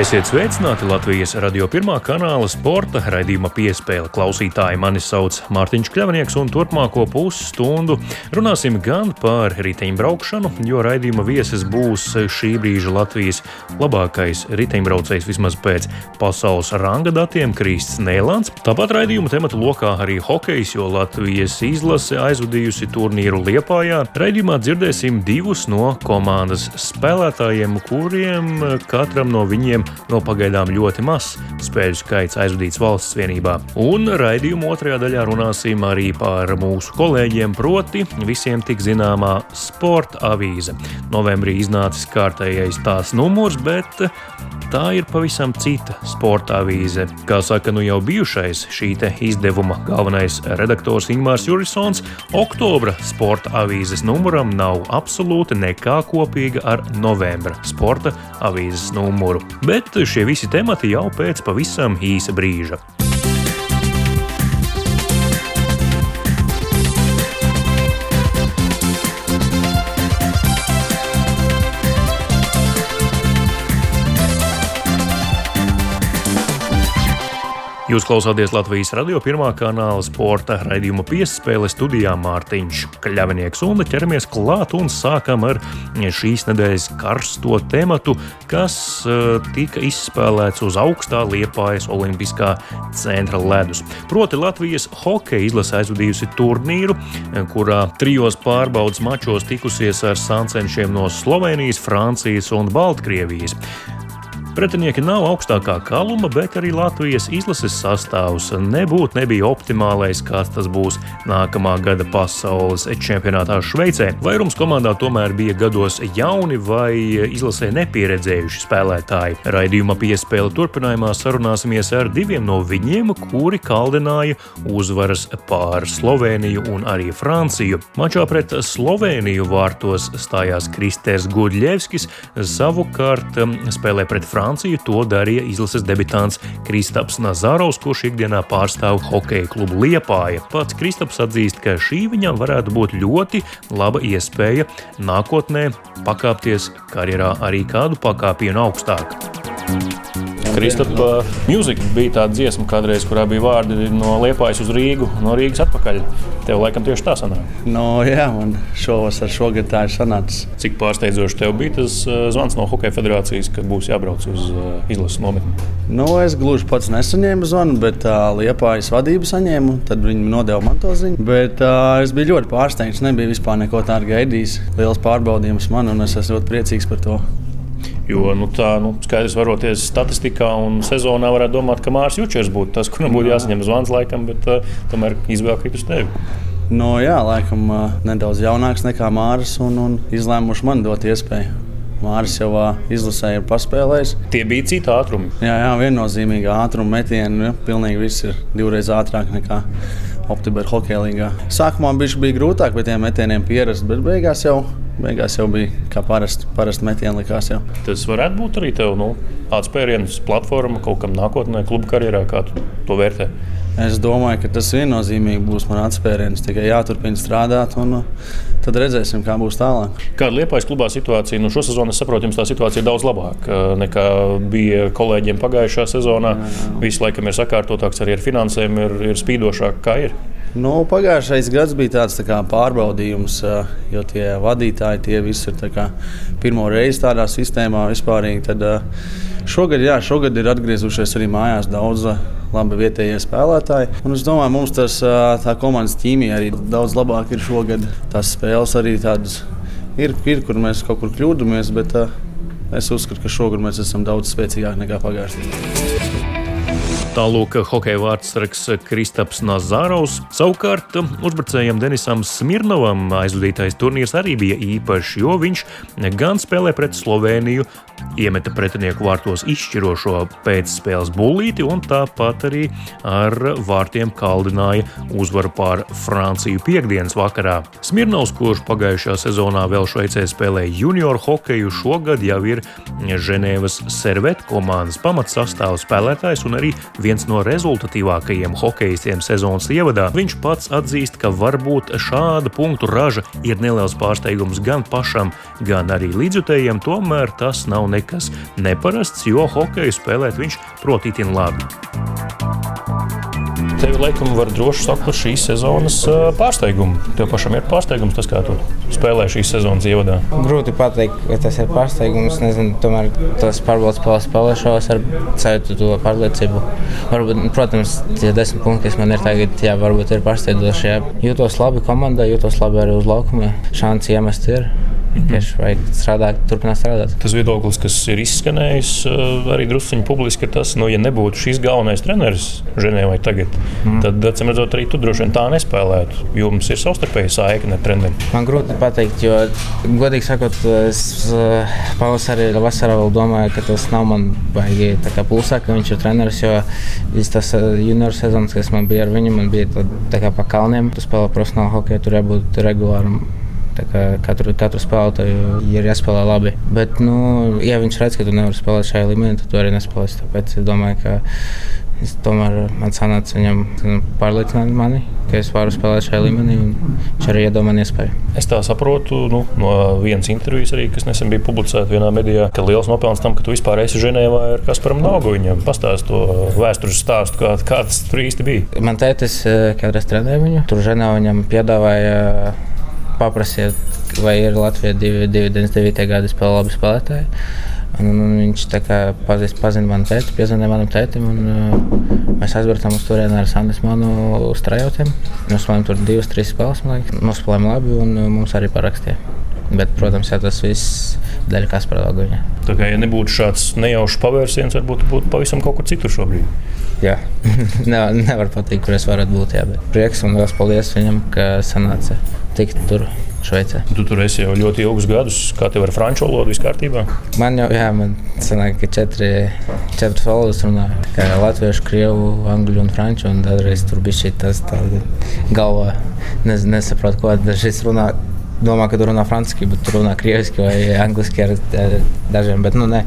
Esiet sveicināti Latvijas radio pirmā kanāla sporta raidījuma piespēle klausītāji. Mani sauc Mārtiņš Kļavnieks, un turpmāko pusstundu runāsim gan par riteņbraukšanu, jo raidījuma viesis būs šī brīža Latvijas labākais riteņbraucējs vismaz pēc pasaules ranga datiem - Krists Nēlants. Tāpat raidījuma tematu lokā arī hokejs, jo Latvijas izlase aizvadījusi turnīru Liepājā. Raidījumā dzirdēsim divus no komandas spēlētājiem, kuriem katram no viņiem no pagaidām ļoti mazs spēļu skaits aizvadīts valsts vienībā. Un raidījuma otrajā daļā runāsim arī par mūsu kolēģiem, proti visiem tik zināmā sporta avīze. Novembrī iznācis kārtējais tās numurs, bet tā ir pavisam cita sporta avīze. Kā saka nu jau bijušais šī izdevuma galvenais redaktors Ingmārs Jurisons, oktobra sporta avīzes numuram nav absolūti nekā kopīga ar novembra sporta avīzes numuru. Bet šie visi temati jau pēc pavisam īsa brīža. Jūs klausāties Latvijas radio pirmā kanāla sporta raidījuma piespēle studijā Mārtiņš Kļavinieks un ķeramies klāt un sākam ar šīs nedēļas karsto tematu, kas uh, tika izspēlēts uz augstā liepājas olimpiskā centra ledus. Proti Latvijas hokeja izlase aizvadījusi turnīru, kurā trijos pārbaudas mačos tikusies ar sāncenšiem no Slovenijas, Francijas un Baltkrievijas. Pretinieki nav augstākā kaluma, bet arī Latvijas izlases sastāvs nebūtu nebija optimālais, kāds tas būs nākamā gada pasaules čempionātā Šveicē. Vairums komandā tomēr bija gados jauni vai izlasē nepieredzējuši spēlētāji. Raidījuma piespēle turpinājumā sarunāsimies ar diviem no viņiem, kuri kaldināja uzvaras pār Sloveniju un arī Franciju. Mačā pret Sloveniju vārtos stājās Kristers Gudļevskis, savukārt spēlē pret Franciju. Franciju, to darīja izlases debitants Kristaps Nazarovs, kurš ikdienā pārstāv hokeja klubu Liepāja. Pats Kristaps atzīst, ka šī viņam varētu būt ļoti laba iespēja nākotnē pakāpties karjerā arī kādu pakāpienu augstāk. Kristapa mūzika bija tāda dziesma, kādreiz, kurā bija vārdi no Liepājas uz Rīgu, no Rīgas atpakaļ. Tev laikam tieši tā sanāk. No, jā, man šovasar šogad tā ir sanācis. Cik pārsteidzoši tev bija tas uh, zvans no Hokeja federācijas, ka būs jābrauc uz uh, izlases nometni? Nu, es gluži pats nesaņēmu zvanu, bet uh, Liepājas vadību saņēmu. Tad viņi nodeva man to ziņu. Bet uh, es biju ļoti pārsteigts. Nebija vispār neko tādu gaidījis. Liels pārbaudījums man, un es esmu ļoti priecīgs par to. Jo nu, tā nu, skaidrs, varoties statistikā un sezonā, varētu domāt, ka Mārcis Čakars būtu tas, kuram būtu jāsaņem zvans laikam, bet uh, tomēr izvēle krīt uz tevi. No, jā, laikam uh, nedaudz jaunāks nekā Mārcis un, un izlēmuši man dot iespēju. Mārcis jau uh, izlasē ir paspēlējis. Tie bija citi ātrumi. Jā, jā viennozīmīgi ātrumi metieni. Ja, pilnīgi viss ir divreiz ātrāk nekā Optibera hokeja līgā. Sākumā bija grūtāk pie tiem metieniem pierast, bet beigās jau beigās jau bija kā parasti parast metieni likās. Jau. Tas varētu būt arī tev nu, atspēriens platforma kaut kam nākotnē, kluba karjerā, kā tu to vērtē. Es domāju, ka tas viennozīmīgi būs mans atspēriens. Tikai jāturpina strādāt, un tad redzēsim, kā būs tālāk. Kāda ir Liepājas klubā situācija? Nu, šo sezonu es saprotu, jums tā situācija ir daudz labāka nekā bija kolēģiem pagājušā sezonā. Viss laikam ir sakārtotāks, arī ar finansēm ir, ir spīdošāk. Kā ir? Nu, pagājušais gads bija tāds tā pārbaudījums, jo tie vadītāji tie visi ir pirmo reizi tādā sistēmā vispār. Tad šogad, jā, šogad ir atgriezušies arī mājās daudz labi vietējie spēlētāji. Un es domāju, mums tas, komandas ķīmija arī daudz labāk ir šogad. Tās spēles arī tādas ir, ir kur mēs kaut kur kļūdāmies, bet es uzskatu, ka šogad mēs esam daudz spēcīgāki nekā pagājušajā. Tālāk, hokeja vārdsargs Kristaps Nazarovs. Savukārt, uzbrucējam Denisam Smirnovam aizvadītais turnīrs arī bija īpašs, jo viņš gan spēlē pret Sloveniju, iemeta pretinieku vārtos izšķirošo pēcspēles bullīti, un tāpat arī ar vārtiem kaldināja uzvaru pār Franciju piekdienas vakarā. Smirnovs, kurš pagājušajā sezonā vēl Šveicē spēlēja junior hokeju, šogad jau ir Ženēvas servetu komandas pamatsastāvs spēlētājs un arī viens no rezultatīvākajiem hokeistiem sezonas ievadā, viņš pats atzīst, ka varbūt šāda punktu raža ir neliels pārsteigums gan pašam, gan arī līdzjutējiem, tomēr tas nav nekas neparasts, jo hokeju spēlēt viņš prot itin labi. Tev, laikam, var droši sakot par šīs sezonas pārsteigumu. Tev pašam ir pārsteigums tas, kā tu spēlē šīs sezonas ievadā. Grūti pateikt, vai tas ir pārsteigums. Nezinu, tomēr tas pārbaudas spēles spēlēšos ar certu to pārliecību. Varbūt, protams, tie desmit punkti, kas man ir tagad, jā, varbūt ir pārsteidzoši. Jūtos labi komandā, jūtos labi arī uz laukuma. Šansi iemest ir. Vienkārši vajag strādāt, turpināt strādāt. Tas viedoklis, kas ir izskanējis arī druskuļi publiski, ir tas, ka, nu, ja nebūtu šis galvenais treneris Ženēvai tagad, mm. tad, acīm redzot, arī tu droši vien tā nespēlētu. Jo mums ir savstarpēji saikne ar treneriem. Man grūti pateikt, jo, godīgi sakot, es pavasarī vasarā vēl domāju, ka tas nav man baigi pulsā, ka viņš ir treneris. Jo viss tas junior sezonas, kas man bija ar viņu, man bija tā, tā kā pa kalniem. Tu spēlē profesionāli hokeju, tur jābūt regulāram Katru, katru spēlētāju ir jāspēlē labi. Bet, nu, ja viņš redz, ka tu nevari spēlēt šajā līmenī, tad tu arī nespēlēsi. Tāpēc es domāju, ka es tomēr man sanāca viņam pārliecināt mani, ka es varu spēlēt šajā līmenī. Viņš arī iedod man iespēju. Es tā saprotu nu, no vienas intervijas, arī, kas nesen bija publicēta vienā medijā, ka liels nopelns tam, ka tu vispār esi Ženēvā ar Kasparam Naugoņam. Pastāst to vēstures stāstu, kā, kā tas tur īsti bija. Man tētis eh, kādreiz trenēja viņu. Tur Ženēvā viņam piedāvāja paprasiet, vai ir Latvijā 2,99 gadi spēlē labi spēlētāji. Un, un viņš pazīst, pazina manu tēti, piezvanīja manam tētim. Un, uh, mēs aizbraucām uz turieni ar Sandis Manu uz trajautiem. Mēs spēlējām tur divas, trīs spēles. Nospēlējām labi un uh, mums arī parakstīja. Bet, protams, ja tas viss dēļ Kaspara Laguņa. Tā kā ja nebūtu šāds nejaušs pavērsiens, varbūt būtu pavisam kaut kur citur šobrīd. Jā, nevar, nevar pateikt, kur es varētu būt. Jā, prieks un liels paldies viņam, ka sanāca tikt tur. Šveicē. Tu tur esi jau ļoti ilgus gadus. Kā tev ar franču valodu viss kārtībā? Man jau, jā, man sanāk, ka četri, četras valodas runāju. Kā latviešu, krievu, angļu un franču. Un dažreiz tur bija šī tas galvā. Nes, nesaprotu, ko dažreiz runā domā, ka tu runā franciski, bet tu runā krieviski vai angliski ar, ar dažiem. Bet, nu, nē,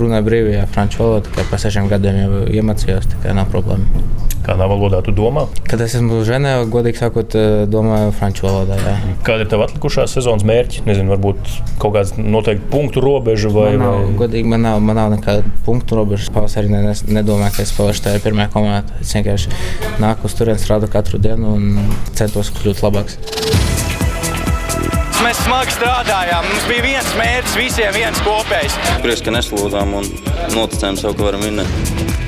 runāju brīvi, ja franču valodu, kā pa sešiem gadiem jau iemācījos, tā kā nav problēma. Kādā valodā tu domā? Kad es esmu Ženēvā, godīgi sakot, domāju franču valodā. Jā. Kāda ir tava atlikušā sezonas mērķi? Nezinu, varbūt kaut kāda noteikta punktu robeža vai ne? Godīgi, man nav, man nav nekāda punktu robeža. Pavasarī ne, nedomāju, ka es spēlēšu tajā pirmajā komandā. Es vienkārši nāku uz turieni, strādāju katru dienu un centos kļūt labāks mēs smagi strādājām. Mums bija viens mērķis, visiem viens kopējs. Prieks, ka neslūdzām un noticējām sev, ka varam vinnēt.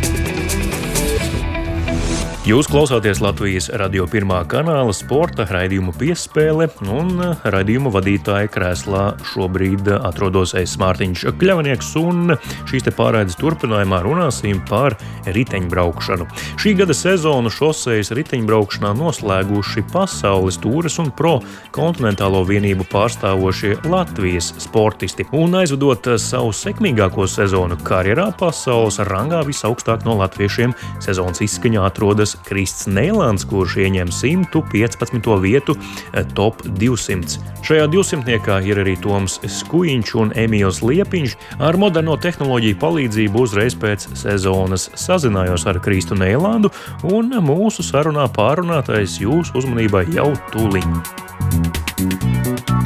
Jūs klausāties Latvijas radio pirmā kanāla sporta raidījuma piespēle, un raidījuma vadītāja krēslā šobrīd atrodos es Mārtiņš Kļavnieks, un šīs te pārraides turpinājumā runāsim par riteņbraukšanu. Šī gada sezonu šosejas riteņbraukšanā noslēguši pasaules tūres un pro kontinentālo vienību pārstāvošie Latvijas sportisti, un aizvedot savu sekmīgāko sezonu karjerā pasaules rangā visaugstāk no latviešiem sezonas izskaņā atrodas Krists Neilants, kurš ieņem 115. vietu eh, top 200. Šajā 200. ir arī Toms Skuiņš un Emīls Liepiņš. Ar moderno tehnoloģiju palīdzību uzreiz pēc sezonas sazinājos ar Kristu Neilandu, un mūsu sarunā pārunātais jūsu uzmanībai jau tūlīt.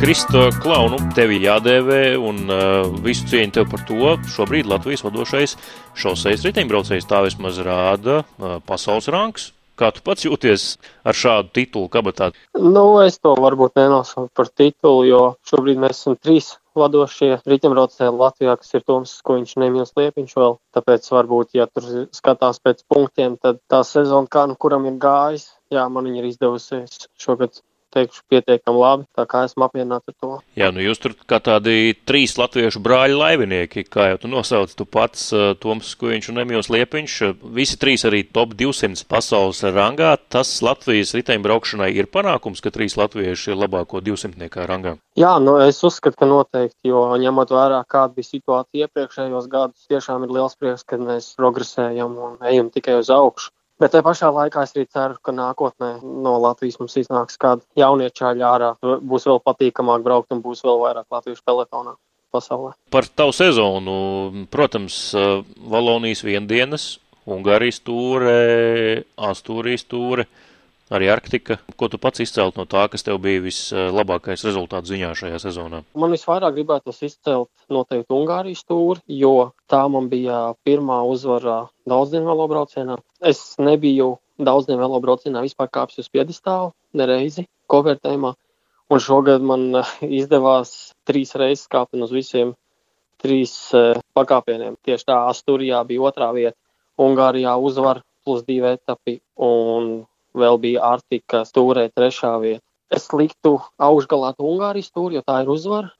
Krista Klaunu, tevi jādēvē, un uh, visu cieņu tev par to. Šobrīd Latvijas vadošais šoseis riteņbraucējs tā vismaz rāda uh, pasaules rangs. Kā tu pats jūties ar šādu titulu kabatā? Nu, es to varbūt nenosaucu par titulu, jo šobrīd mēs esam trīs vadošie riteņbraucēji Latvijā, kas ir Toms Skuiņš, Nemils Liepiņš vēl. Tāpēc varbūt, ja tur skatās pēc punktiem, tad tā sezona, kā nu kuram ir gājis, jā, man viņa ir izdevusies šogad teikšu, pietiekami labi. Tā kā esmu apmierināts ar to. Jā, nu jūs tur kā tādi trīs latviešu brāļu laivinieki, kā jau tu nosauc, tu pats uh, Toms Skuiņš un Emīls Liepiņš. Visi trīs arī top 200 pasaules rangā. Tas Latvijas riteņbraukšanai ir panākums, ka trīs latvieši ir labāko 200 rangā. Jā, nu es uzskatu, ka noteikti, jo ņemot vērā, kāda bija situācija iepriekšējos gadus, tiešām ir liels prieks, ka mēs progresējam un ejam tikai uz augšu. Bet tajā pašā laikā es arī ceru, ka nākotnē no Latvijas mums iznāks kāda jaunie čaļi ārā. Būs vēl patīkamāk braukt un būs vēl vairāk latviešu pelotonā pasaulē. Par tavu sezonu, protams, Valonijas viendienas Ungārijas tūre, Astūrijas tūre, arī Arktika. Ko tu pats izcelt no tā, kas tev bija vislabākais rezultāts ziņā šajā sezonā? Man visvairāk gribētos izcelt noteikti Ungārijas tūri, jo tā man bija pirmā uzvara daudzdienu velobraucienā. Es nebiju daudzdienu velobraucienā vispār kāpis uz piedestālu, nereizi kovērtējumā. Un šogad man izdevās trīs reizes kāpt uz visiem trīs pakāpieniem. Tieši tā, Asturijā bija otrā vieta, Ungārijā uzvar plus divi etapi un vēl bija Arktika stūrē trešā vieta. Es liktu augšgalā Ungārijas stūri, jo tā ir uzvara,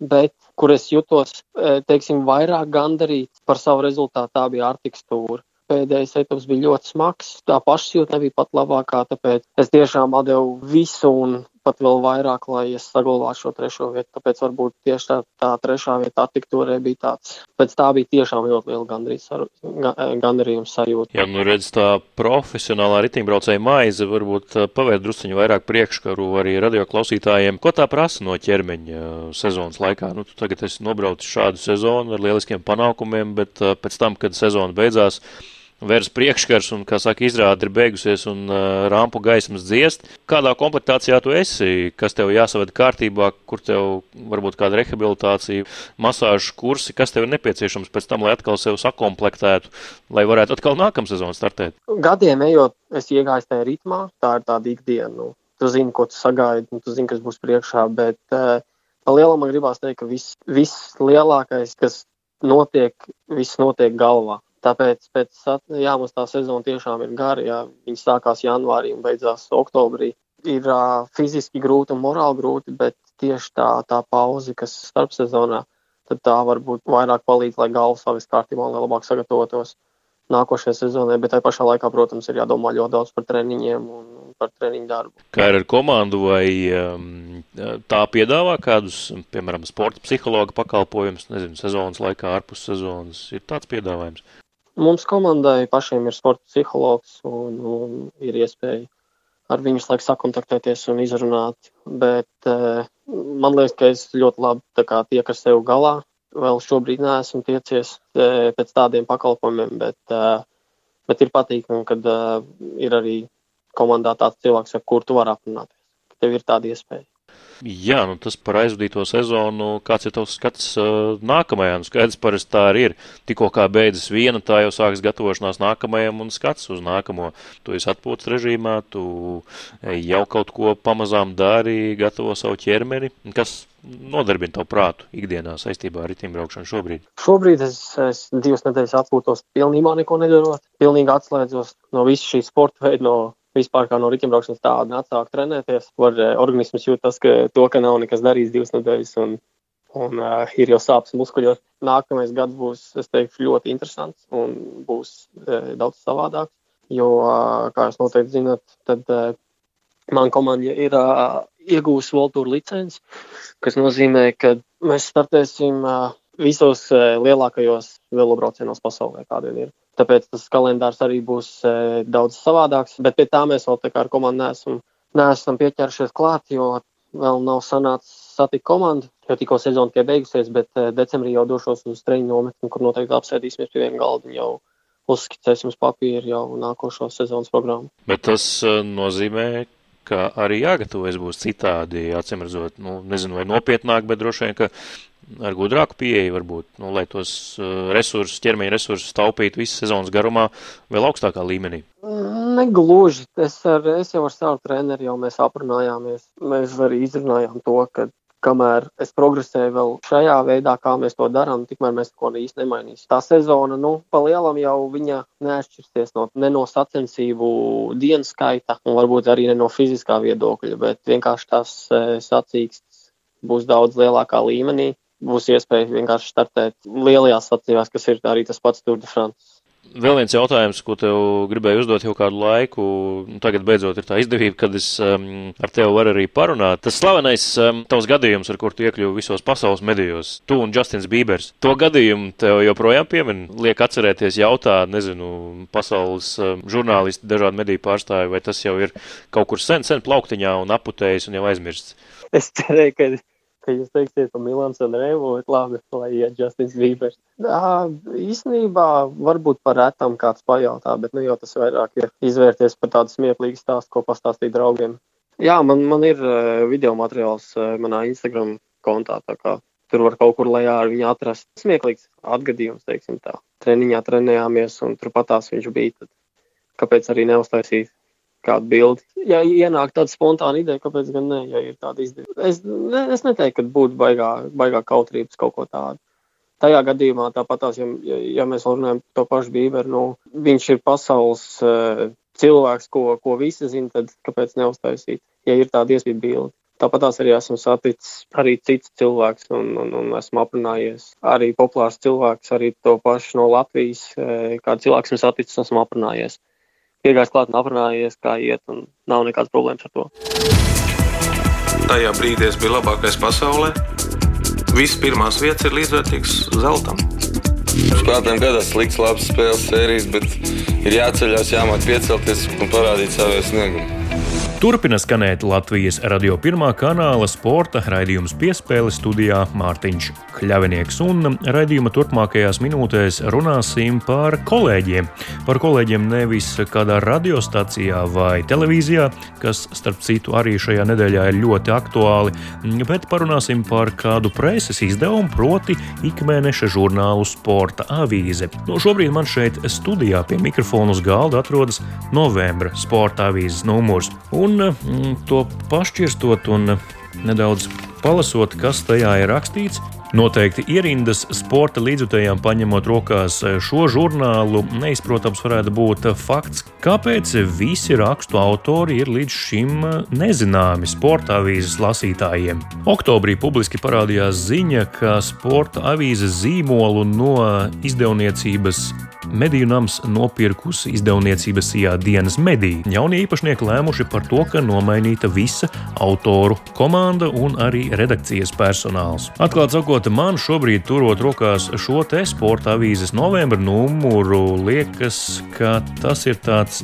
bet kur es jutos, teiksim, vairāk gandarīts par savu rezultātu, tā bija Arktika stūra. Pēdējais etaps bija ļoti smags, tā pašsajūta nebija pat labākā, tāpēc es tiešām atdevu visu un pat vēl vairāk, lai es saglabātu šo trešo vietu. Tāpēc varbūt tieši tā, tā trešā vieta attiktūrē bija tāds. Pēc tā bija tiešām ļoti liela gandrīz gandarījuma sajūta. Jā, nu redz tā profesionālā ritimbraucēja maize varbūt pavērt drusciņu vairāk priekškaru arī radio klausītājiem. Ko tā prasa no ķermeņa sezonas laikā? Nu, tu tagad esi nobraucis šādu sezonu ar lieliskiem panākumiem, bet pēc tam, kad sezona beidzās, vērs priekškars un, kā saka, izrāde ir beigusies un uh, rampu gaismas dziest. Kādā komplektācijā tu esi, kas tev jāsaved kārtībā, kur tev varbūt kāda rehabilitācija, masāžu kursi, kas tev ir nepieciešams pēc tam, lai atkal sev sakomplektētu, lai varētu atkal nākamā sezona startēt? Gadiem ejot, es iegāju tajā ritmā, tā ir tāda ikdiena. Nu, tu zini, ko tu sagaidi, un tu zini, kas būs priekšā, bet uh, lielam man gribās teikt, ka viss, viss lielākais, kas notiek, viss notiek galvā. Tāpēc pēc, jā, mums tā sezona tiešām ir gara. Jā. Viņa sākās janvārī un beidzās oktobrī. Ir uh, fiziski grūti un morāli grūti, bet tieši tā, tā pauze, kas starp sezonā, tad tā varbūt vairāk palīdz, lai galva savas kārtībā un labāk sagatavotos nākošajai sezonai. Bet tajā pašā laikā, protams, ir jādomā ļoti daudz par treniņiem un par treniņu darbu. Kā ir ar komandu, vai um, tā piedāvā kādus, piemēram, sporta psihologa pakalpojumus, nezinu, sezonas laikā, ārpus sezonas? Ir tāds piedāvājums? Mums komandai pašiem ir sporta psihologs un, un ir iespēja ar viņu laiku sakontaktēties un izrunāt. Bet uh, man liekas, ka es ļoti labi tieku ar sevi galā. Vēl šobrīd neesmu tiecies uh, pēc tādiem pakalpojumiem, bet, uh, bet ir patīkami, kad ir arī komandā tāds cilvēks, ar kuru tu vari aprunāties. Tev ir tāda iespēja. Jā, nu tas par aizvadīto sezonu, kāds ir tavs skats uh, nākamajā? Nu, skaidrs, parasti tā arī ir. Tikko kā beidzas viena, tā jau sākas gatavošanās nākamajam un skats uz nākamo. Tu esi atpūtas režīmā, tu jau kaut ko pamazām dari, gatavo savu ķermeni. Kas nodarbina tavu prātu ikdienā saistībā ar ritimbraukšanu šobrīd? Šobrīd es, es divas nedēļas atpūtos pilnībā neko nedarot. Pilnīgi atslēdzos no visas šīs sporta veida, no vispār kā no riteņbraukšanas tāda atsāk trenēties. Var, uh, organisms jūt tas, ka to, ka nav nekas darījis divas nedēļas un, un uh, ir jau sāpes muskuļos. Nākamais gads būs, es teiktu, ļoti interesants un būs uh, daudz savādāks. Jo, uh, kā jūs noteikti zinat, tad uh, man komanda ir uh, iegūst Voltūra licenci, kas nozīmē, ka mēs startēsim uh, visos uh, lielākajos velobraucienos pasaulē, kādiem ir. Tāpēc tas kalendārs arī būs e, daudz savādāks. Bet pie tā mēs vēl tā kā ar komandu neesam, neesam pieķeršies klāt, jo vēl nav sanācis satikt komandu. Jo tikko sezona tikai beigusies, bet e, decembrī jau došos uz treniņu nometni, kur noteikti apsēdīsimies pie viena galda jau uzskicēsim uz papīra jau nākošo sezonas programmu. Bet tas e, nozīmē, ka arī jāgatavojas būs citādi, acīm redzot, nu, nezinu, vai nopietnāk, bet droši vien, ka ar gudrāku pieeju, varbūt, nu, lai tos uh, resursus, ķermeņa resursus taupītu visas sezonas garumā, vēl augstākā līmenī? Negluži. Es, ar, es jau ar savu treneru jau mēs aprunājāmies. Mēs arī izrunājām to, ka kamēr es progresēju vēl šajā veidā, kā mēs to darām, tikmēr mēs neko īsti nemainīsim. Tā sezona, nu, pa lielam jau viņa neatšķirsies no, ne no sacensību dienas skaita, un varbūt arī ne no fiziskā viedokļa, bet vienkārši tās e, sacīkstes būs daudz lielākā līmenī būs iespēja vienkārši startēt lielajās sacījumās, kas ir arī tas pats Tour de France. Vēl viens jautājums, ko tev gribēju uzdot jau kādu laiku, nu, tagad beidzot ir tā izdevība, kad es um, ar tevi varu arī parunāt. Tas slavenais um, tavs gadījums, ar kur tu iekļuvi visos pasaules medijos, tu un Justins Bībers. To gadījumu tev joprojām piemin, liek atcerēties jautāt, nezinu, pasaules um, žurnālisti, dažādi mediju pārstāvi, vai tas jau ir kaut kur sen, sen plauktiņā un aputējis un jau aizmirsts. Es cerēju, ka ka jūs teiksiet par Milāns Revu, bet labi, lai iet Justins Bībers. Jā, īstenībā varbūt par retam kāds pajautā, bet nu jau tas vairāk ir izvērties par tādu smieklīgu stāstu, ko pastāstīt draugiem. Jā, man, man ir video materiāls manā Instagram kontā, tā kā tur var kaut kur lejā ar viņu atrast. Smieklīgs atgadījums, teiksim tā. Treniņā trenējāmies un turpatās viņš bija. Tad kāpēc arī neuztaisīt kādu bildi? Ja ienāk tāda spontāna ideja, kāpēc gan ne, ja ir tāda izdevība. Es, ne, es neteiktu, ka būtu baigā, baigā kautrības kaut ko tādu. Tajā gadījumā tāpatās, ja, ja, mēs runājam par to pašu Bīberu, nu, viņš ir pasaules uh, cilvēks, ko, ko visi zina, tad kāpēc neuztaisīt, ja ir tāda iespēja bildi. Tāpat arī esmu saticis arī cits cilvēks, un, un, un esmu aprunājies arī populārs cilvēks, arī to pašu no Latvijas. E, Kādu cilvēku esmu saticis, esmu aprunājies. Piegājis klāt un aprunājies, kā iet, un nav nekādas problēmas ar to. Tajā brīdī es biju labākais pasaulē. Visas pirmās vietas ir līdzvērtīgas zeltam. Spēlētājiem gadās slikts, labs spēles sērijas, bet ir jāceļās, jāmāk piecelties un parādīt savu sniegumu. Turpina skanēt Latvijas radio pirmā kanāla sporta raidījums piespēle studijā Mārtiņš Kļavinieks. Un raidījuma turpmākajās minūtēs runāsim par kolēģiem. Par kolēģiem nevis kādā radiostacijā vai televīzijā, kas starp citu arī šajā nedēļā ir ļoti aktuāli, bet parunāsim par kādu preses izdevumu, proti ikmēneša žurnālu Sporta avīze. No šobrīd man šeit studijā pie mikrofona uz galda atrodas novembra sporta avīzes numurs. Un Un mm, to pašķirstot un nedaudz palasot, kas tajā ir rakstīts, Noteikti ierindas sporta līdzjutējām paņemot rokās šo žurnālu, neizprotams varētu būt fakts, kāpēc visi rakstu autori ir līdz šim nezināmi sporta avīzes lasītājiem. Oktobrī publiski parādījās ziņa, ka sporta avīzes zīmolu no izdevniecības Mediju nams nopirkusi izdevniecības Sijā dienas mediju. Jaunie īpašnieki lēmuši par to, ka nomainīta visa autoru komanda un arī redakcijas personāls. Atklāt sakot, man šobrīd turot rokās šo te sporta avīzes novembra numuru, liekas, ka tas ir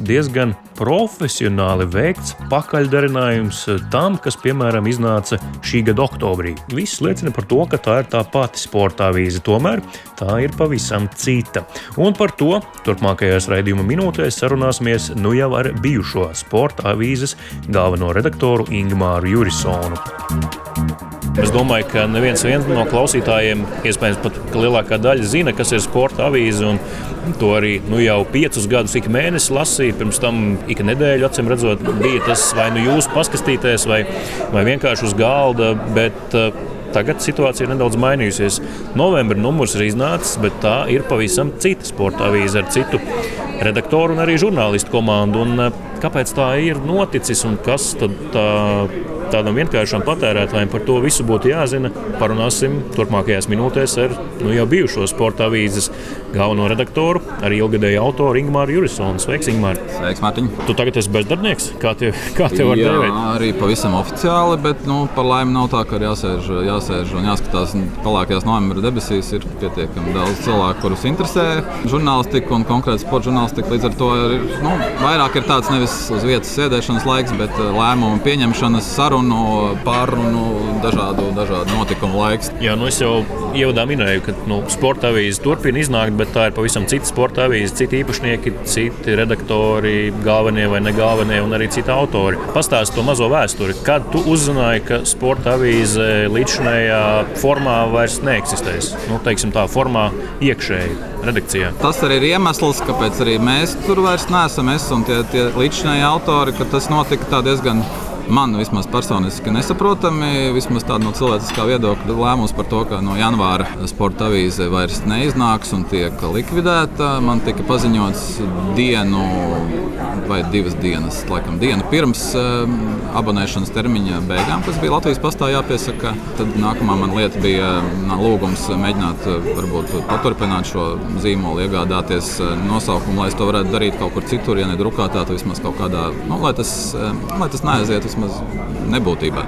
diezgan profesionāli veikts pakaļdarinājums tam, kas, piemēram, iznāca šī gada oktobrī. Viss liecina par to, ka tā ir tā pati sporta avīze, tomēr tā ir pavisam cita. Un par to turpmākajās raidījuma minūtēs sarunāsimies nu jau ar bijušo sporta avīzes galveno redaktoru Ingmāru Jurisonu. Es domāju, ka neviens no klausītājiem, iespējams, pat lielākā daļa zina, kas ir sporta avīze. To arī nu, jau piecus gadus ik mēnesi lasīja. Pirms tam ik nedēļu, acīm redzot, bija tas vai nu jūsu paskastīties, vai, vai vienkārši uz galda. Bet, uh, Tagad situācija ir nedaudz mainījusies. Novembra numurs ir iznācis, bet tā ir pavisam cita sporta avīze ar citu redaktoru un arī žurnālistu komandu. Un, uh, kāpēc tā ir noticis un kas tad tā tādam vienkāršam patērētājam par to visu būtu jāzina. Parunāsim turpmākajās minūtēs ar nu, jau bijušo sporta avīzes galveno redaktoru, arī ilgadēju autoru Ingūru Jurisonu. Sveiks, Ingūr! Sveiks, Mārtiņ! Tu tagad esi bezdarbnieks? Kā tev, kā tev var teikt? Arī pavisam oficiāli, bet nu, par laimi nav tā, ka ir jāsēž, jāsēž un jāskatās pelēkajās novembra debesīs. Ir pietiekami daudz cilvēku, kurus interesē žurnālistika un konkrēti sporta žurnālistika. Līdz ar to ir nu, vairāk ir tāds nevis uz vietas sēdēšanas laiks, bet eh, lēmumu pieņemšanas sarunu pārunu, dažādu, dažādu notikumu laiks. Jā, nu es jau ievadā minēju, ka nu, sporta avīze turpina iznākt, bet tā ir pavisam cita sporta avīze, citi īpašnieki, citi redaktori, galvenie vai ne galvenie un arī citi autori. Pastāst to mazo vēsturi. Kad tu uzzināji, ka sporta avīze līdzinējā formā vairs neeksistēs? Nu, teiksim tā, formā iekšēji redakcijā. Tas arī ir iemesls, kāpēc arī mēs tur vairs neesam. Es un tie, tie līdzinēji autori, ka tas notika diezgan man vismaz personiski nesaprotami. Vismaz tāda no cilvēciskā viedokļa lēmums par to, ka no janvāra sporta avīze vairs neiznāks un tiek likvidēta. Man tika paziņots dienu vai divas dienas, laikam dienu pirms um, abonēšanas termiņa beigām, kas bija Latvijas pastā jāpiesaka. Tad nākamā man lieta bija lūgums mēģināt varbūt paturpināt šo zīmolu, iegādāties uh, nosaukumu, lai es to varētu darīt kaut kur citur, ja ne drukātā, tad vismaz kaut kādā, nu, lai tas, lai tas neaiziet vismaz nebūtībā.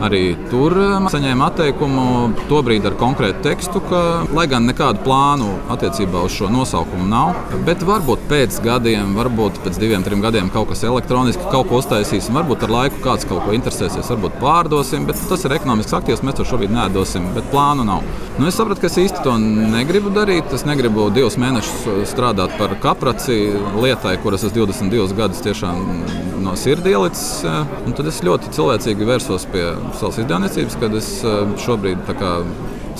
Arī tur um, saņēma atteikumu, tobrīd ar konkrētu tekstu, ka, lai gan nekādu plānu attiecībā uz šo nosaukumu nav, bet varbūt pēc gadiem, varbūt pēc diviem, trim gadiem kaut kas elektroniski, kaut ko uztaisīsim, varbūt ar laiku kāds kaut ko interesēsies, varbūt pārdosim, bet tas ir ekonomiski aktīvs, mēs to šobrīd nedosim, bet plānu nav. Nu, es sapratu, ka es īsti to negribu darīt. Es negribu divus mēnešus strādāt par kapraci lietai, kuras es 22 gadus tiešām no sirds ielicis. Un tad es ļoti cilvēcīgi vērsos pie savas izdevniecības, kad es eh, šobrīd kā,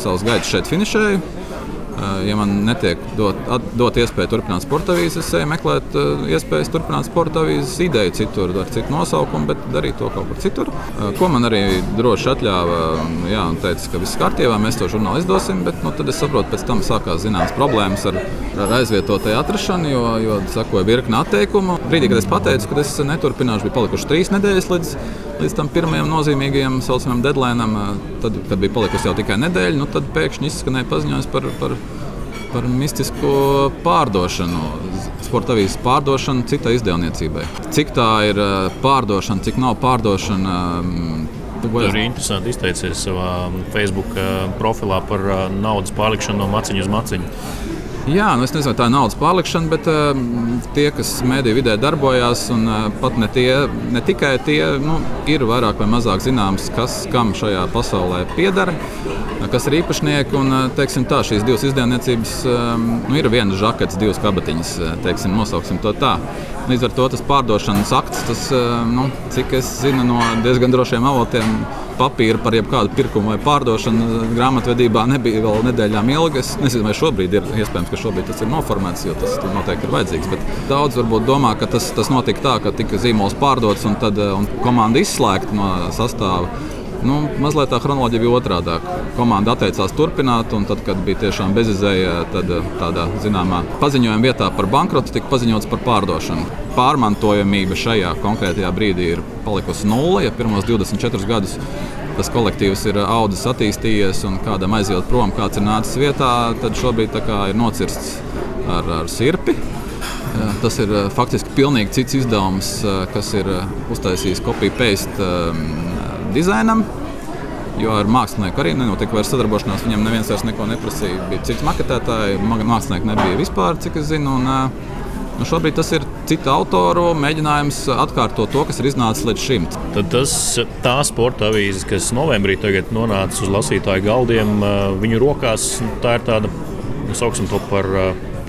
savus gaitas šeit finišēju. Eh, ja man netiek dot, at, dot iespēju turpināt sporta avīzes, es eju meklēt uh, iespējas turpināt sporta avīzes, ideju citur, ar citu nosaukumu, bet darīt to kaut kur citur. Uh, ko man arī droši atļāva, jā, un teica, ka viss kārtībā, mēs to žurnālu izdosim, bet nu, tad es saprotu, pēc tam sākās zināmas problēmas ar, ar aizvietotāju atrašanu, jo, jo sakoja virkni atteikumu. Brīdī, kad es pateicu, ka es neturpināšu, bija palikuši trīs nedēļas līdz, līdz tam pirmajam nozīmīgajam saucamajam deadline, tad, kad bija palikusi jau tikai nedēļa, nu, tad pēkšņi izskanēja paziņojums par, par par mistisku pārdošanu. Sporta avīzes pārdošanu citai izdevniecībai. Cik tā ir eh, pārdošana, cik nav pārdošana. Mm, tu arī interesanti izteicies savā Facebook eh, profilā par eh, naudas pārlikšanu no maciņa uz maciņu. Jā, nu es nezinu, tā ir naudas pārlikšana, bet uh, tie, kas mediju vidē darbojās, un uh, pat ne, tie, ne tikai tie, nu, ir vairāk vai mazāk zināms, kas kam šajā pasaulē pieder kas ir īpašnieki. Un, teiksim, tā, šīs divas izdevniecības nu, ir viena žakets, divas kabatiņas, teiksim, nosauksim to tā. Līdz ar to tas pārdošanas akts, tas, nu, cik es zinu no diezgan drošiem avotiem, papīra par jebkādu pirkumu vai pārdošanu grāmatvedībā nebija vēl nedēļām ilgi. Es nezinu, vai šobrīd ir iespējams, ka šobrīd tas ir noformēts, jo tas noteikti ir vajadzīgs. Bet daudz varbūt domā, ka tas, tas notika tā, ka tika zīmols pārdots un tad un komanda izslēgta no sastāvā. Nu, mazliet tā kronoloģija bija otrādi. Komanda atteicās turpināt, un tad, kad bija tiešām bezizēja, tad eh, tādā zināmā paziņojuma vietā par bankrotu tika paziņots par pārdošanu. Pārmantojamība šajā konkrētajā brīdī ir palikusi nulle. Ja pirmos 24 gadus tas kolektīvs ir audzis, attīstījies, un kādam aiziet prom, kāds ir nācis vietā, tad šobrīd ir nocirsts ar, ar sirpi. Eh, tas ir eh, faktiski pilnīgi cits izdevums, kas ir uztaisījis kopiju-paste dizainam. Jo ar mākslinieku arī nenotika vairs sadarbošanās. Viņam neviens vairs neko neprasīja. Bija cits maketētājs, mākslinieks nebija vispār, cik es zinu. Un, nu šobrīd tas ir citu autoru mēģinājums atkārtot to, kas ir iznācis līdz šim. Tad tas, tā sporta avīze, kas novembrī nonāca uz lasītāju galdiem, viņu rokās, tā ir tāda, sauksim to par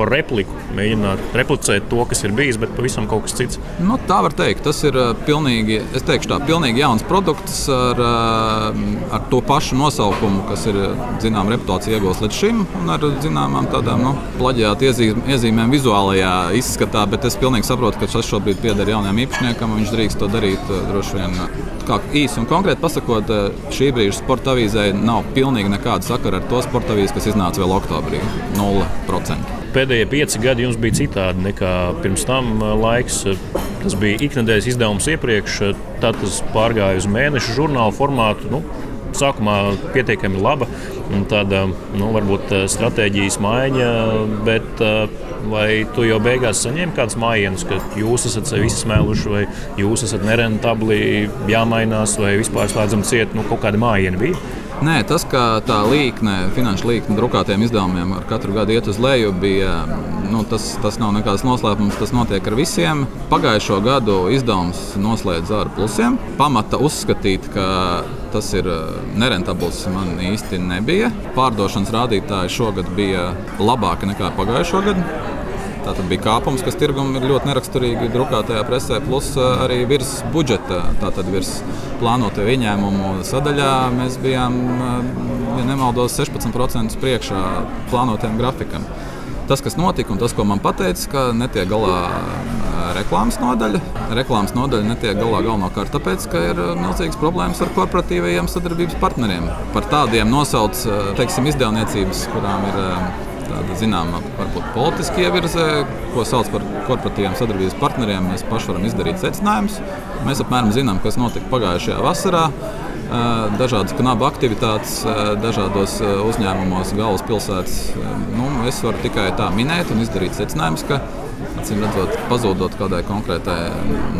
par repliku, mēģināt replicēt to, kas ir bijis, bet pavisam kaut kas cits. Nu, tā var teikt. Tas ir uh, pilnīgi, es teikšu, tā, pilnīgi jauns produkts ar, uh, ar to pašu nosaukumu, kas ir zinām reputācija iegūts līdz šim, un ar zināmām tādām nu, plaģiāta iezīm, iezīmēm vizuālajā izskatā. Bet es pilnīgi saprotu, ka tas šobrīd pieder jaunam īpašniekam, un viņš drīkst to darīt uh, droši vien. Kā īsi un konkrēti pasakot, šī brīža sporta avīzē nav pilnīgi nekāda sakara ar to sporta avīzi, kas iznāca vēl oktobrī. 0% pēdējie pieci gadi jums bija citādi nekā pirms tam laiks. Tas bija ikdienas izdevums iepriekš, tad tas pārgāja uz mēnešu žurnālu formātu. Nu, sākumā pietiekami laba, tāda nu, varbūt stratēģijas maiņa, bet vai tu jau beigās saņēmi kādas mājienas, ka jūs esat sevi izsmēluši, vai jūs esat nerentabli, jāmainās, vai vispār slēdzam ciet, nu, kaut kāda mājiena bija? Nē, tas, ka tā līkne, finanšu līkne drukātiem izdevumiem ar katru gadu iet uz leju, bija, nu, tas, tas nav nekāds noslēpums. Tas notiek ar visiem. Pagājušo gadu izdevums noslēdz ar plusiem. Pamata uzskatīt, ka tas ir eh, nerentabls, man īsti nebija. Pārdošanas rādītāji šogad bija labāki nekā pagājušo gadu. Tā tad bija kāpums, kas tirgum ir ļoti neraksturīgi drukātajā presē, plus eh, arī virs budžeta, tātad virs plānoto ieņēmumu sadaļā mēs bijām, eh, ja nemaldos, 16% priekšā plānotajam grafikam. Tas, kas notika un tas, ko man teica, ka netiek galā eh, reklāmas nodaļa. Reklāmas nodaļa netiek galā galvenokārt tāpēc, ka ir milzīgas problēmas ar korporatīvajiem sadarbības partneriem. Par tādiem nosauc teiksim, izdevniecības, kurām ir tāda zināmā, varbūt politiska ievirze, ko sauc par korporatīviem sadarbības partneriem. Mēs paši varam izdarīt secinājumus. Mēs apmēram zinām, kas notika pagājušajā vasarā. Dažādas knabu aktivitātes, dažādos uzņēmumos, galvaspilsētas. Nu, es varu tikai tā minēt un izdarīt secinājumus, ka acīm redzot, pazudot kādai konkrētai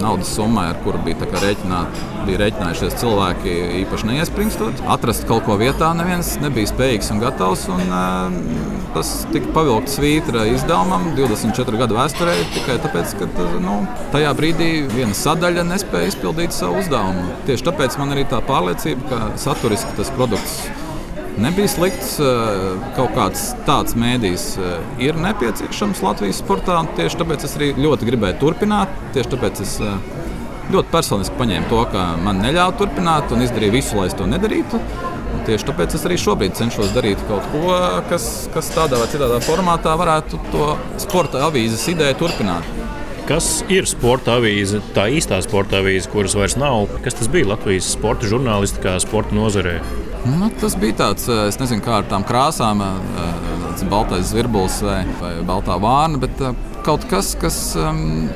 naudas summai, ar kuru bija, rēķināt, bija rēķinājušies cilvēki īpaši neiespringstot. Atrast kaut ko vietā neviens nebija spējīgs un gatavs. Un, uh, tas tika pavilkts svītra izdevumam 24 gadu vēsturē tikai tāpēc, ka nu, tajā brīdī viena sadaļa nespēja izpildīt savu uzdevumu. Tieši tāpēc man ir tā pārliecība, ka saturiski tas produkts nebija slikts. Eh, kaut kāds tāds mēdījis eh, ir nepieciešams Latvijas sportā. Tieši tāpēc es arī ļoti gribēju turpināt. Tieši tāpēc es eh, ļoti personiski paņēmu to, ka man neļāva turpināt un izdarīju visu, lai es to nedarītu. Un tieši tāpēc es arī šobrīd cenšos darīt kaut ko, kas, kas tādā vai citā formātā varētu to sporta avīzes ideju turpināt. Kas ir sporta avīze, tā īstā sporta avīze, kuras vairs nav? Kas tas bija Latvijas sporta žurnālistikā, sporta nozarē? Nu, tas bija tāds, eh, es nezinu, kā ar tām krāsām, eh, tāds baltais zvirbulis vai, vai baltā vārna, bet eh, kaut kas, kas um,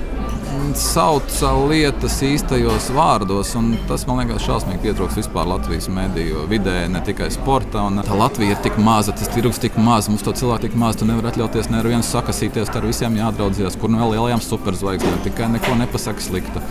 sauca lietas īstajos vārdos. Tas man liekas, šausmīgi pietrūks vispār Latvijas mediju vidē, ne tikai sporta. Un tā Latvija ir tik maza, tas tirgus tik maz, mums to cilvēku tik maz. Tu nevari atļauties ne ar vienu sakasīties, ar visiem jādraudzības, kur no nu lielajām superzvaigznēm tikai neko nepasaka slikta.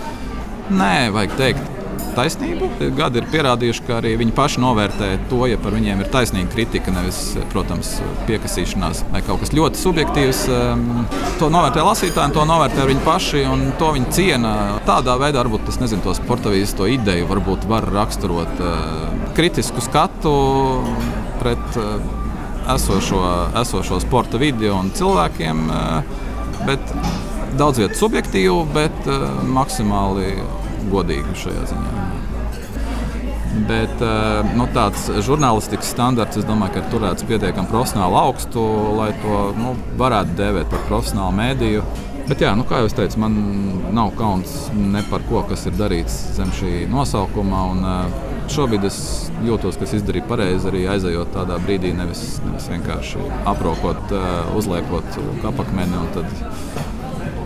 Nē, vajag teikt, taisnību. Gadi ir pierādījuši, ka arī viņi paši novērtē to, ja par viņiem ir taisnīga kritika, nevis, protams, piekasīšanās vai kaut kas ļoti subjektīvs. Ehm, to novērtē lasītāji, to novērtē viņi paši un to viņi ciena. Tādā veidā varbūt tas nezinu, to sportavīzes to ideju varbūt var raksturot ehm, kritisku skatu pret ehm, esošo, esošo sporta vidi un cilvēkiem. Bet daudz vietu subjektīvu, bet maksimāli godīgi šajā ziņā. Bet eh, nu, tāds žurnālistikas standarts, es domāju, ka ir turēts pietiekami profesionāli augstu, lai to nu, varētu dēvēt par profesionālu mēdīju. Bet, jā, nu, kā jau teicu, man nav kauns ne par ko, kas ir darīts zem šī nosaukuma. Un, uh, šobrīd es jūtos, ka es izdarīju pareizi arī aizejot tādā brīdī, nevis, nevis vienkārši aprokot, uh, uzliekot kapakmeni un tad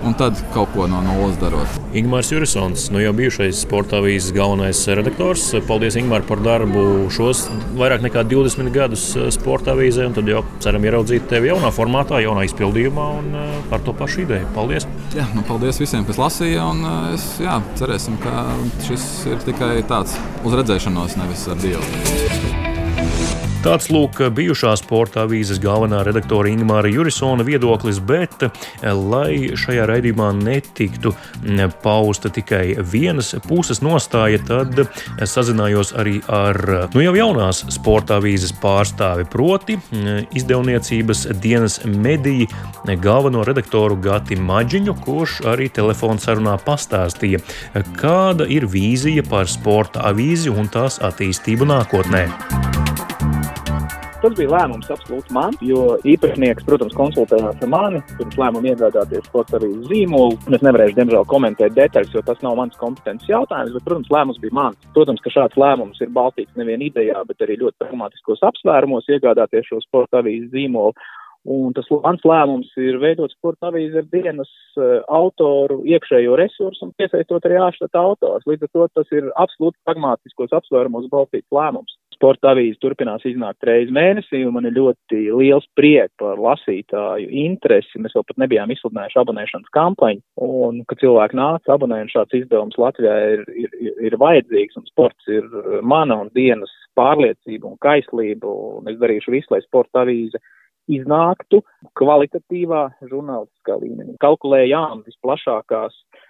un tad kaut ko no nulles darot. Ingūns Jurisons, nu jau bijušais sporta avīzes galvenais redaktors. Paldies, Ingūr, par darbu šos vairāk nekā 20 gadus sporta avīzē. Tad jau ceram ieraudzīt tevi jaunā formātā, jaunā izpildījumā un eh, ar to pašu ideju. Paldies! Jā, nu, paldies visiem, kas lasīja. Un, eh, es, jā, cerēsim, ka šis ir tikai tāds uz redzēšanos, nevis ar dievu. Tāds lūk, bijušā sporta avīzes galvenā redaktora Ingūna Jurisona viedoklis, bet, lai šajā raidījumā netiktu pausta tikai vienas puses nostāja, tad sazinājos arī ar nu, jau jaunās sporta avīzes pārstāvi, proti, izdevniecības dienas mediju galveno redaktoru Gati Maģiņu, kurš arī telefonsarunā pastāstīja, kāda ir vīzija par sporta avīzi un tās attīstību nākotnē. Tas bija lēmums absolūti man, jo īpašnieks, protams, konsultējās ar mani pirms lēmuma iegādāties sporta arī zīmolu. Es nevarēšu, diemžēl, komentēt detaļas, jo tas nav mans kompetences jautājums, bet, protams, lēmums bija mans. Protams, ka šāds lēmums ir balstīts nevien idejā, bet arī ļoti pragmatiskos apsvērumos iegādāties šo sporta avīzes zīmolu. Un tas mans lēmums ir veidot sporta avīzi ar dienas uh, autoru iekšējo resursu un piesaistot arī ārštata autors. Līdz ar to tas ir absolūti pragmatiskos apsvērumos balstīts lēmums sporta avīze turpinās iznākt reizi mēnesī, un man ir ļoti liels prieks par lasītāju interesi. Mēs vēl pat nebijām izsludinājuši abonēšanas kampaņu, un, kad cilvēki nāca abonēt, un šāds izdevums Latvijā ir, ir, ir vajadzīgs, un sports ir mana un dienas pārliecība un kaislība, un es darīšu visu, lai sporta avīze iznāktu kvalitatīvā žurnālistiskā līmenī. Kalkulējām visplašākās Eh,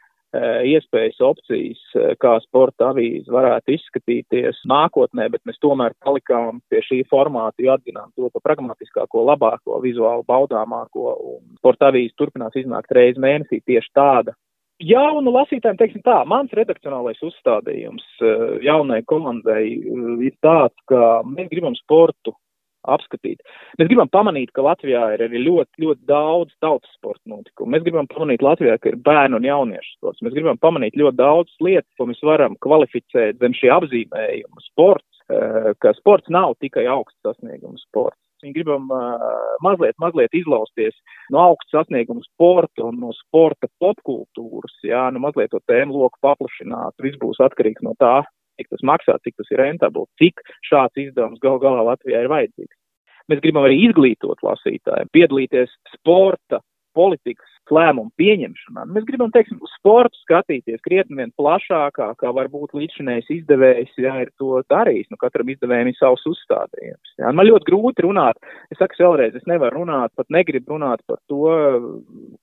iespējas, opcijas, eh, kā sporta avīze varētu izskatīties nākotnē, bet mēs tomēr palikām pie šī formāta, jo atzinām to pa pragmatiskāko, labāko, vizuāli baudāmāko, un sporta avīze turpinās iznākt reizi mēnesī tieši tāda. Jaunu lasītājiem, teiksim tā, mans redakcionālais uzstādījums eh, jaunai komandai ir tāds, ka mēs gribam sportu apskatīt. Mēs gribam pamanīt, ka Latvijā ir arī ļoti, ļoti daudz tautas sporta notikumu. Mēs gribam pamanīt Latvijā, ka ir bērnu un jauniešu sports. Mēs gribam pamanīt ļoti daudz lietas, ko mēs varam kvalificēt zem šī apzīmējuma sports, eh, ka sports nav tikai augsts sasniegums sports. Viņi gribam uh, mazliet, mazliet izlausties no augsta sasnieguma sporta un no sporta popkultūras, jā, nu mazliet to tēmu loku paplašināt. Viss būs atkarīgs no tā, cik tas maksā, cik tas ir rentabli, cik šāds izdevums gal galā Latvijā ir vajadzīgs. Mēs gribam arī izglītot lasītājiem, piedalīties sporta, politikas, lēmumu pieņemšanā. Mēs gribam, teiksim, sportu skatīties krietni vien plašākā, kā varbūt līdzinējs izdevējs, jā, ir to darījis. Nu, katram izdevējiem ir savs uzstādījums. Jā. Man ļoti grūti runāt. Es saku vēlreiz, es nevaru runāt, pat negribu runāt par to,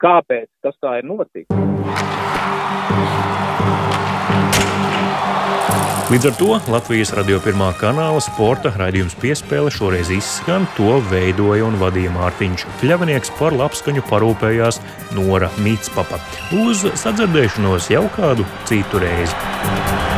kāpēc tas tā ir noticis. Līdz ar to Latvijas radio pirmā kanāla sporta raidījums piespēle šoreiz izskan. To veidoja un vadīja Mārtiņš Kļavnieks, par labskaņu parūpējās Nora Mītspapa. Uz sadzirdēšanos jau kādu citu reizi.